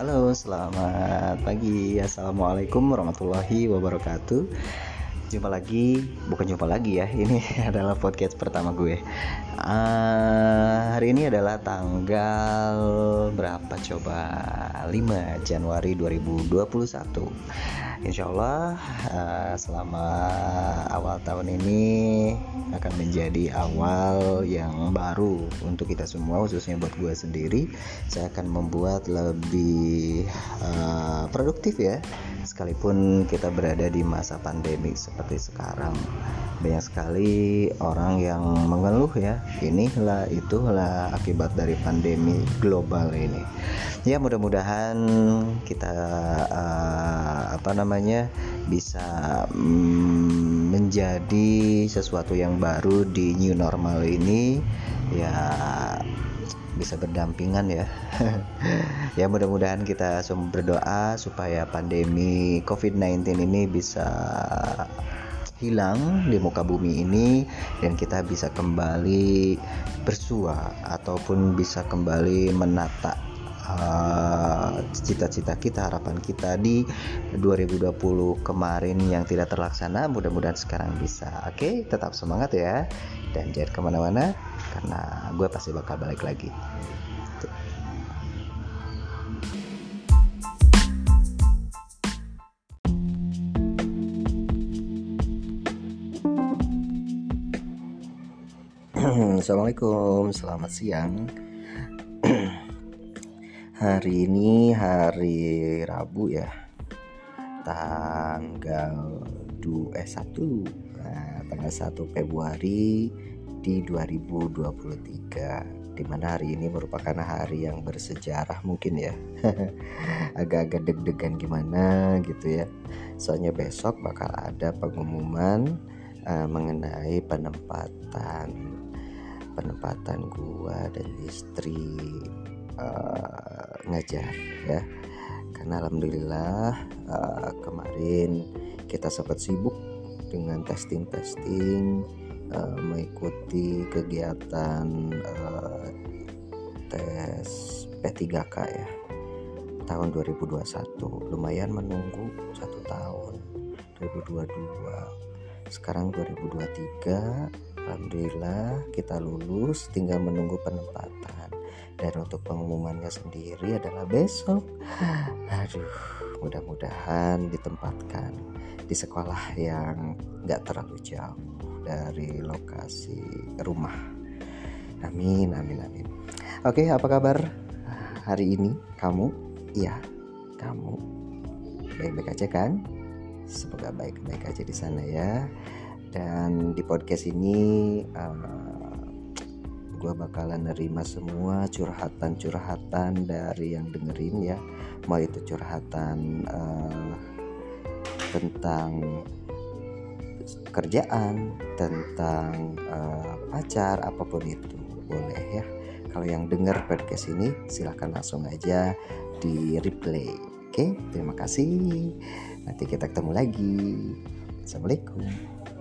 Halo, selamat pagi. Assalamualaikum warahmatullahi wabarakatuh. Jumpa lagi, bukan jumpa lagi ya. Ini adalah podcast pertama gue. Uh, hari ini adalah tanggal berapa coba? 5 Januari 2021 Insya Allah uh, selama awal tahun ini akan menjadi awal yang baru untuk kita semua khususnya buat gue sendiri saya akan membuat lebih uh, produktif ya sekalipun kita berada di masa pandemi seperti sekarang banyak sekali orang yang mengeluh ya inilah itulah akibat dari pandemi global ini. Ya mudah-mudahan kita uh, apa namanya bisa mm, menjadi sesuatu yang baru di new normal ini. Ya bisa berdampingan ya. Ya mudah-mudahan kita semua berdoa supaya pandemi COVID-19 ini bisa hilang di muka bumi ini dan kita bisa kembali bersua ataupun bisa kembali menata Eh, cita-cita uh, kita harapan kita di 2020 kemarin yang tidak terlaksana. Mudah-mudahan sekarang bisa. Oke okay? tetap semangat ya. Dan jangan ke mana-mana karena gue pasti bakal balik lagi. Assalamualaikum, selamat siang. Hari ini hari Rabu ya. Tanggal 2 eh 1 nah, Tanggal 1 Februari di 2023 Di mana hari ini merupakan hari yang bersejarah mungkin ya. Agak-agak deg-degan gimana gitu ya. Soalnya besok bakal ada pengumuman uh, mengenai penempatan penempatan gua dan istri uh, ngajar ya. Karena alhamdulillah uh, kemarin kita sempat sibuk dengan testing testing uh, mengikuti kegiatan uh, tes P3K ya tahun 2021 lumayan menunggu satu tahun 2022 sekarang 2023 Alhamdulillah kita lulus tinggal menunggu penempatan. Dan untuk pengumumannya sendiri adalah besok. Aduh mudah-mudahan ditempatkan di sekolah yang gak terlalu jauh dari lokasi rumah. Amin amin amin. Oke apa kabar hari ini? Kamu? Iya kamu. Baik-baik aja kan? Semoga baik-baik aja di sana ya. Dan di podcast ini uh, gue bakalan nerima semua curhatan-curhatan dari yang dengerin ya. Mau itu curhatan uh, tentang kerjaan tentang uh, pacar apa pun itu boleh ya. Kalau yang denger podcast ini silahkan langsung aja di replay. Oke terima kasih. Nanti kita ketemu lagi. Assalamualaikum